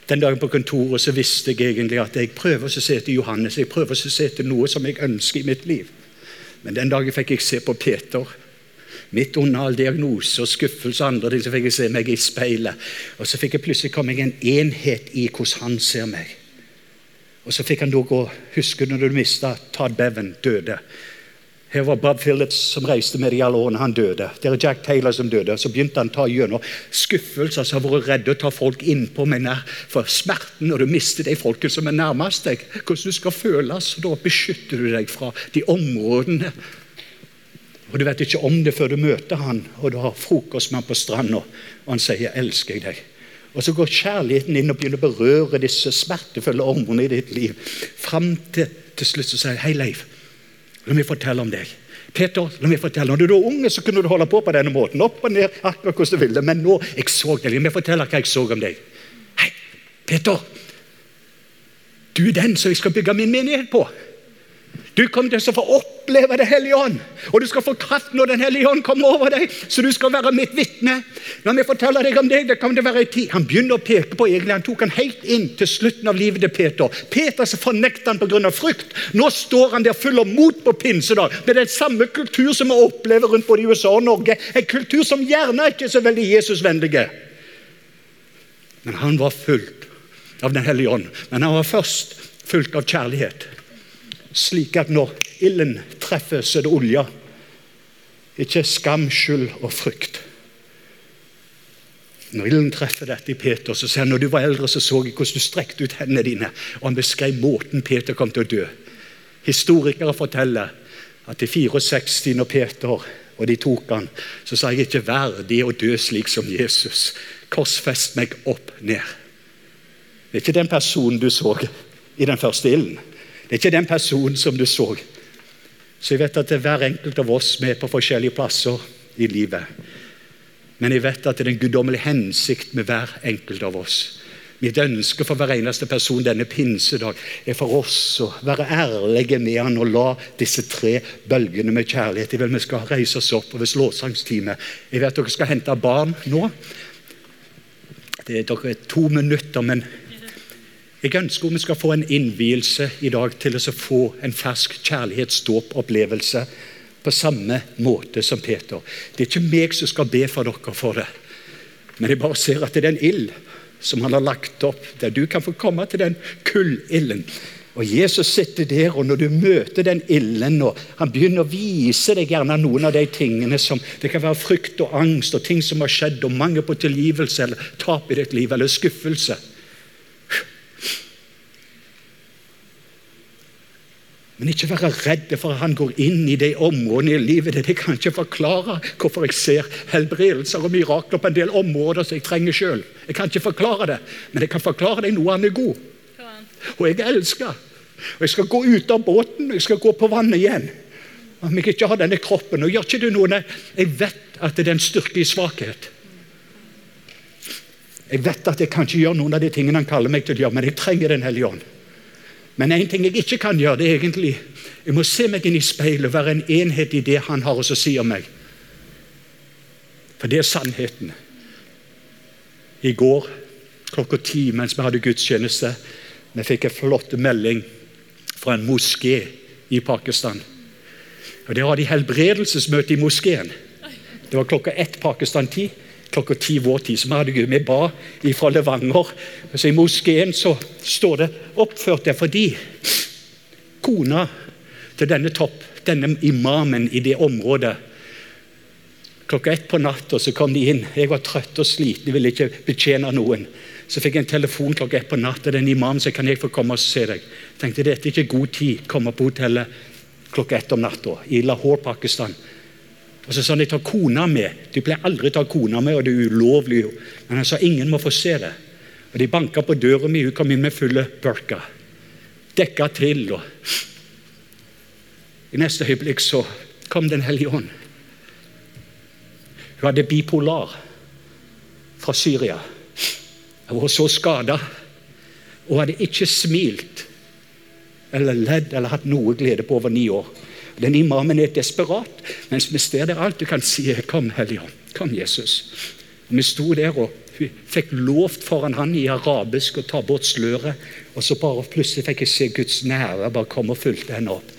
Den dagen på kontoret så visste jeg egentlig at jeg prøver å se til Johannes, jeg prøver å se til noe som jeg ønsker i mitt liv. Men den dagen fikk jeg se på Peter. Midt under all diagnose og skuffelse og andre ting, så fikk jeg se meg i speilet. Og så fikk jeg plutselig komme meg en enhet i hvordan han ser meg. Og så fikk han da gå Husker når du mista Todd Bevan, døde? Her var Bob Phillips som reiste med de alle årene. Han døde. Det er Jack Taylor som døde. Så begynte han å ta gjennom skuffelser som har vært redde å ta folk innpå med for smerten når du mister de folkene som er nærmest deg. Hvordan du skal føles. Da beskytter du deg fra de områdene. Og Du vet ikke om det før du møter han, og du har frokost med han på stranda, og han sier 'jeg elsker deg'. Og Så går kjærligheten inn og begynner å berøre disse smertefulle ormene i ditt liv. Fram til til slutt så sier 'Hei, Leif'. La meg fortelle om deg. Peter, la meg fortelle, Når du var unge, så kunne du holde på på denne måten. opp og ned, akkurat hvordan du ville. Men nå jeg så deg. La meg fortelle hva jeg så om deg. Hei, Peter. Du er den som jeg skal bygge min menighet på. Du kommer til å få oppleve Det hellige ånd. Og du skal få kraft når Den hellige ånd kommer over deg, så du skal være mitt vitne. Når vi forteller deg om deg. Det kommer til å være en tid. Han begynner å peke på egentlig, Han tok han helt inn til slutten av livet til Peter. Peter så fornekter han pga. frykt. Nå står han der full av mot på pinsedag. Med den samme kultur som vi opplever rundt både i USA og Norge. En kultur som gjerne ikke er så veldig Jesusvennlige. Men han var fullt av Den hellige ånd. Men han var først fullt av kjærlighet slik at når ilden treffer, så er det olje. Ikke skam, skyld og frykt. Når ilden treffer dette i Peter, så sier han når du var eldre, så så jeg hvordan du strekte ut hendene dine. Og han beskrev måten Peter kom til å dø. Historikere forteller at i 64, når Peter og de tok han, så sa jeg ikke verdig å dø slik som Jesus. Korsfest meg opp ned. Det er ikke den personen du så i den første ilden. Det er ikke den personen som du så. Så jeg vet at det er hver enkelt av oss med på forskjellige plasser i livet. Men jeg vet at det er en guddommelig hensikt med hver enkelt av oss. Mitt ønske for hver eneste person denne pinsedag er for oss å være ærlige med han og la disse tre bølgene med kjærlighet Jeg vil vi skal reise oss opp over slåsangstime. Jeg vet dere skal hente barn nå. Det er dere to minutter, men jeg ønsker om vi skal få en innvielse i dag til å få en fersk kjærlighetsdåpopplevelse på samme måte som Peter. Det er ikke meg som skal be for dere for det, men jeg bare ser at det er den ild som han har lagt opp, der du kan få komme til den kullilden. Og Jesus sitter der, og når du møter den ilden, og han begynner å vise deg gjerne noen av de tingene som Det kan være frykt og angst og ting som har skjedd, og mangel på tilgivelse eller tap i ditt liv, eller skuffelse. Men ikke være redd for at han går inn i de områdene i livet der Jeg kan ikke forklare hvorfor jeg ser helbredelser og mirakler på en del områder som jeg trenger sjøl. Jeg kan ikke forklare det, men jeg kan forklare deg noe han er god. Og jeg elsker. Og jeg skal gå ut av båten og jeg skal gå på vannet igjen. Om jeg ikke har denne kroppen. Og gjør ikke du noe Jeg vet at det er en styrke i svakhet. Jeg vet at jeg kan ikke gjøre noen av de tingene han kaller meg til å gjøre, men jeg trenger Den hellige ånd. Men en ting jeg ikke kan gjøre, det er egentlig Jeg må se meg inn i speilet og være en enhet i det han har å si om meg. For det er sannheten. I går klokka ti mens vi hadde gudstjeneste, vi fikk en flott melding fra en moské i Pakistan. Og Der har de helbredelsesmøte i moskeen. Det var klokka ett Pakistan-tid klokka ti vår tid. Så hadde Gud. Vi ba fra Levanger. Så I moskeen så står det oppført der fordi kona til denne topp, denne imamen i det området Klokka ett på natta så kom de inn. Jeg var trøtt og sliten, jeg ville ikke betjene noen. Så fikk jeg en telefon klokka ett på natta. Den imamen sa kan jeg få komme og se deg. Jeg tenkte dette er ikke god tid. Komme på hotellet klokka ett om natta i Lahore, Pakistan. Og så sa han jeg tar kona med. De pleier aldri å ta kona med, og det er ulovlig. Men han sa ingen må få se det. Og De banka på døra mi, hun kom inn med fulle burka. Dekka til. og I neste øyeblikk så kom Den hellige ånd. Hun hadde bipolar fra Syria. Hun var så skada og hadde ikke smilt eller ledd eller hatt noe glede på over ni år. Den imamen er desperat, mens vi står der alt du kan si er 'Kom, Helligånd, Kom, Jesus'. Vi sto der og fikk lovt foran han i arabisk å ta bort sløret. Og så bare plutselig fikk jeg se Guds nære bare komme og fulgte henne opp.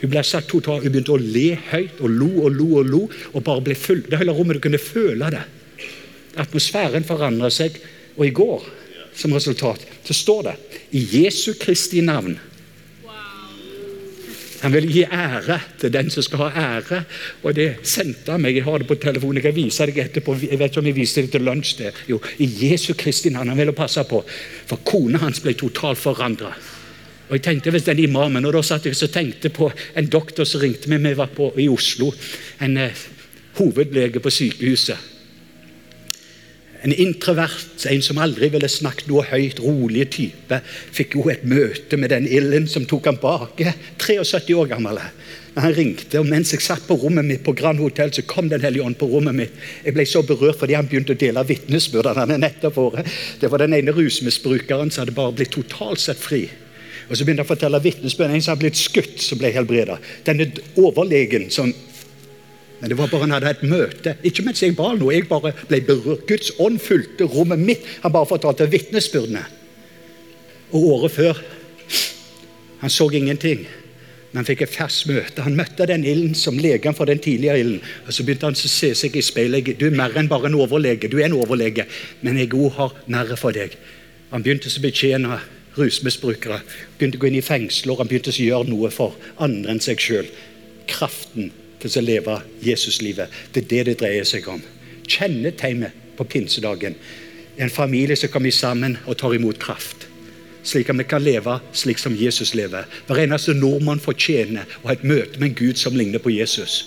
Hun ble satt totalt, hun begynte å le høyt og lo og lo og lo. og bare ble full. Det hele rommet du kunne føle det. Atmosfæren forandret seg. Og i går, som resultat, så står det i Jesu Kristi navn han vil gi ære til den som skal ha ære. Og det sendte han meg. Jeg har det på telefonen. Jeg kan vise deg etterpå. Jeg vet ikke om jeg viste det til lunsj. det. Jo, I Jesu Kristi navn. Han ville passe på. For kona hans ble totalt forandra. Og jeg tenkte hvis den imamen, og Da satt jeg og tenkte på en doktor som ringte meg. Vi var på, i Oslo. En eh, hovedlege på sykehuset. En introvert, en som aldri ville snakket noe høyt, rolig type, fikk jo et møte med den ilden som tok ham bake. 73 år gammel. Han ringte, og mens jeg satt på rommet mitt på Grand Hotel, så kom Den hellige ånd på rommet mitt. Jeg ble så berørt fordi han begynte å dele vitnesbyrd. Det var den ene rusmisbrukeren som hadde bare blitt totalt sett fri. Og Så begynte han å fortelle vitnesbyrd. En som hadde blitt skutt, som ble helbreda. Denne overlegen som men det var bare han hadde et møte. Ikke mens jeg ba noe, jeg bare ble berørt. Guds ånd fulgte rommet mitt. Han bare fortalte vitnesbyrdene. Og året før Han så ingenting, men han fikk et ferskt møte. Han møtte den ilden som legen for den tidligere ilden. Og Så begynte han å se seg i speilet. Du er mer enn bare en overlege. Du er en overlege, men jeg òg har mer for deg. Han begynte å betjene rusmisbrukere. Begynte å gå inn i fengsler. Han begynte å gjøre noe for andre enn seg sjøl. Kraften til å leve Jesuslivet. Det er det det dreier seg om. Kjennetegnet på pinsedagen en familie som kommer sammen og tar imot kraft. Slik at vi kan leve slik som Jesus lever. Hver eneste nordmann fortjener å ha et møte med en Gud som ligner på Jesus.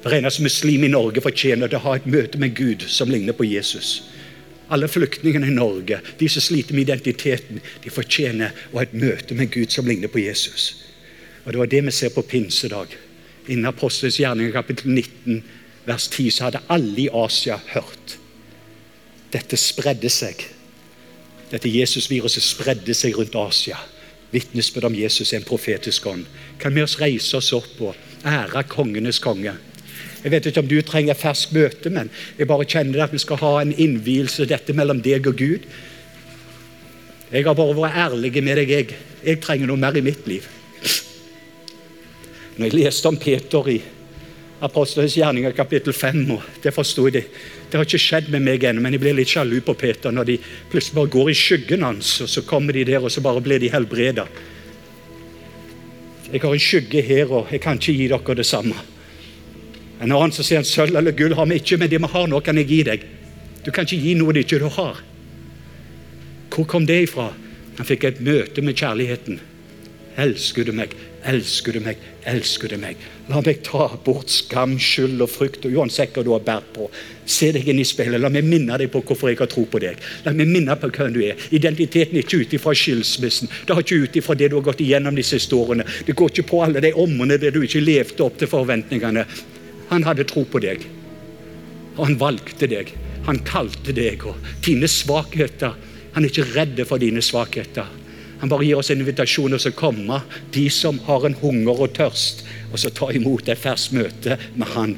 Hver eneste muslim i Norge fortjener å ha et møte med en Gud som ligner på Jesus. Alle flyktningene i Norge, de som sliter med identiteten, de fortjener å ha et møte med en Gud som ligner på Jesus. Og Det var det vi ser på pinsedag innen Apostelens gjerninger kapittel 19 vers 10, så hadde alle i Asia hørt. Dette spredde seg. Dette Jesusviruset spredde seg rundt Asia. Vitnesbyrd om Jesus er en profetisk ånd. Kan vi oss reise oss opp og ære kongenes konge? Jeg vet ikke om du trenger fersk møte, men jeg bare kjenner at vi skal ha en innvielse dette mellom deg og Gud. Jeg har bare vært ærlig med deg. Jeg, jeg trenger noe mer i mitt liv. Når jeg leste om Peter i Apostelens gjerninger kapittel 5, og det forsto jeg det. Det har ikke skjedd med meg ennå, men jeg blir litt sjalu på Peter når de plutselig bare går i skyggen hans, og så kommer de der, og så bare blir de helbreda. Jeg har en skygge her, og jeg kan ikke gi dere det samme. En annen som sier sølv eller gull har vi ikke, men det vi har nå, kan jeg gi deg. Du kan ikke gi noe det ikke du har. Hvor kom det ifra? Han fikk et møte med kjærligheten. Elsker du meg? Elsker du meg? Elsker du meg? La meg ta bort skam, skyld og frykt, og uansett hva du har båret på. Se deg inn i speilet. La meg minne deg på hvorfor jeg har tro på deg. La meg minne på hvem du er. Identiteten er ikke ut ifra skilsmissen. Det har ikke ut ifra det du har gått igjennom de siste årene. Det går ikke på alle de ommene der du ikke levde opp til forventningene. Han hadde tro på deg. Og han valgte deg. Han kalte deg. Og dine svakheter Han er ikke redd for dine svakheter. Han bare gir oss en invitasjon til å komme, de som har en hunger og tørst, og så ta imot et ferskt møte med Han.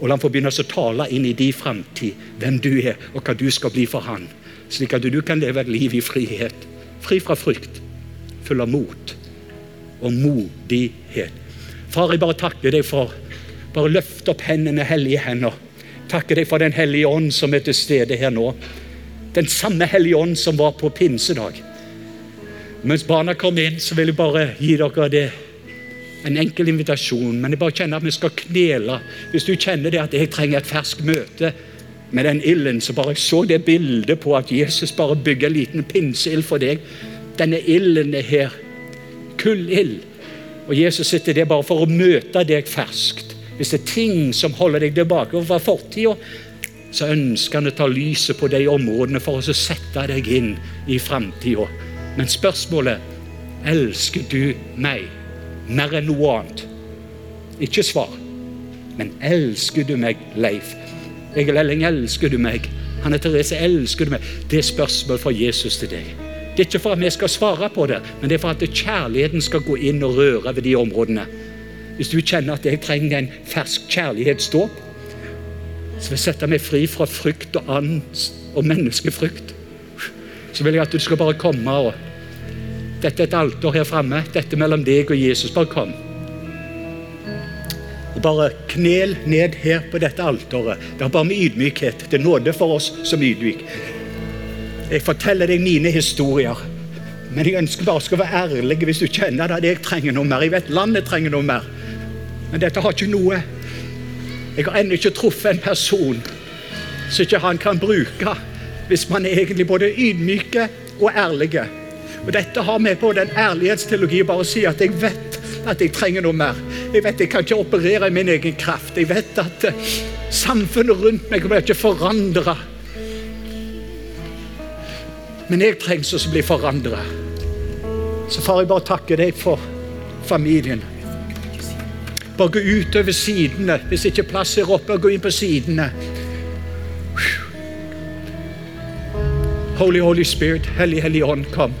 Og La han få begynne å tale inn i din framtid, hvem du er, og hva du skal bli for Han. Slik at du kan leve et liv i frihet. Fri fra frykt. Full av mot og modighet. Far, jeg bare takker deg for Bare løft opp hendene, hellige hender. Takker deg for Den hellige ånd som er til stede her nå. Den samme hellige ånd som var på pinsedag. Mens barna kom inn, så vil jeg bare gi dere det en enkel invitasjon. Men jeg bare kjenner at vi skal knele. Hvis du kjenner det at jeg trenger et ferskt møte med den ilden, så bare så det bildet på at Jesus bare bygger en liten pinseild for deg. Denne ilden er her. Kullild. Og Jesus sitter der bare for å møte deg ferskt. Hvis det er ting som holder deg tilbake fra fortida, så ønsker han å ta lyset på de områdene for å sette deg inn i framtida. Men spørsmålet elsker du meg mer enn noe annet? Ikke svar. Men elsker du meg, Leif? Egil Elling, elsker du meg? Hanne Therese, elsker du meg? Det er spørsmål fra Jesus til deg. Det er ikke for at vi skal svare på det, men det er for at kjærligheten skal gå inn og røre ved de områdene. Hvis du kjenner at jeg trenger en fersk kjærlighetsdåp, så vil jeg sette meg fri fra frykt og angst og menneskefrykt. Så vil jeg at du skal bare komme og Dette er et alter her framme. Dette er mellom deg og Jesus. Bare kom. Og Bare knel ned her på dette alteret. Det er bare med ydmykhet. Det er nåde for oss som ydmyk. Jeg forteller deg mine historier. Men jeg ønsker bare skal være ærlig hvis du kjenner at jeg trenger noe mer. Jeg vet landet trenger noe mer. Men dette har ikke noe Jeg har ennå ikke truffet en person som ikke han kan bruke hvis man er egentlig både ydmyke og ærlige. Og Dette har med på den ærlighetsteologi bare å si at jeg vet at jeg trenger noe mer. Jeg vet jeg kan ikke operere i min egen kraft. Jeg vet at uh, samfunnet rundt meg blir ikke forandra. Men jeg trengs å bli forandra. Så far, jeg bare takker deg for familien. Bare gå utover sidene. Hvis ikke plass er oppe, gå inn på sidene. Holy, Holy Spirit, Hellig, Hellig Ånd, kom.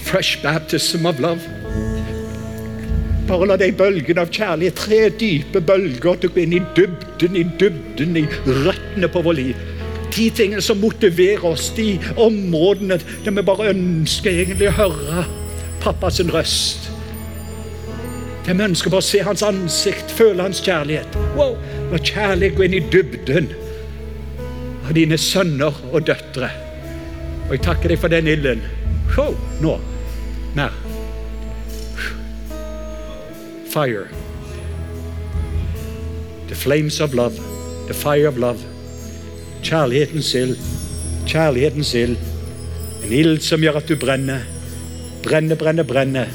Fresh baptism of love. Bare la de bølgene av kjærlighet, tre dype bølger, til å gå inn i dybden, i dybden, i røttene på vår liv. De tingene som motiverer oss, de områdene der vi bare ønsker egentlig å høre pappas røst. Der vi ønsker bare å se hans ansikt, føle hans kjærlighet. Wow, La kjærlighet gå inn i dybden av dine sønner og døtre. Og jeg takker deg for den ilden. Nå. Mer. Fire. The flames of love. The fire of love. Kjærlighetens ild. Kjærlighetens ild. En ild som gjør at du brenner. Brenner, brenner, brenner.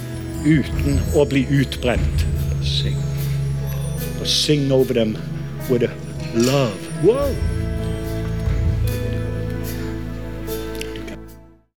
Uten å bli utbrent. Sing. Sing over dem with a love. Wow.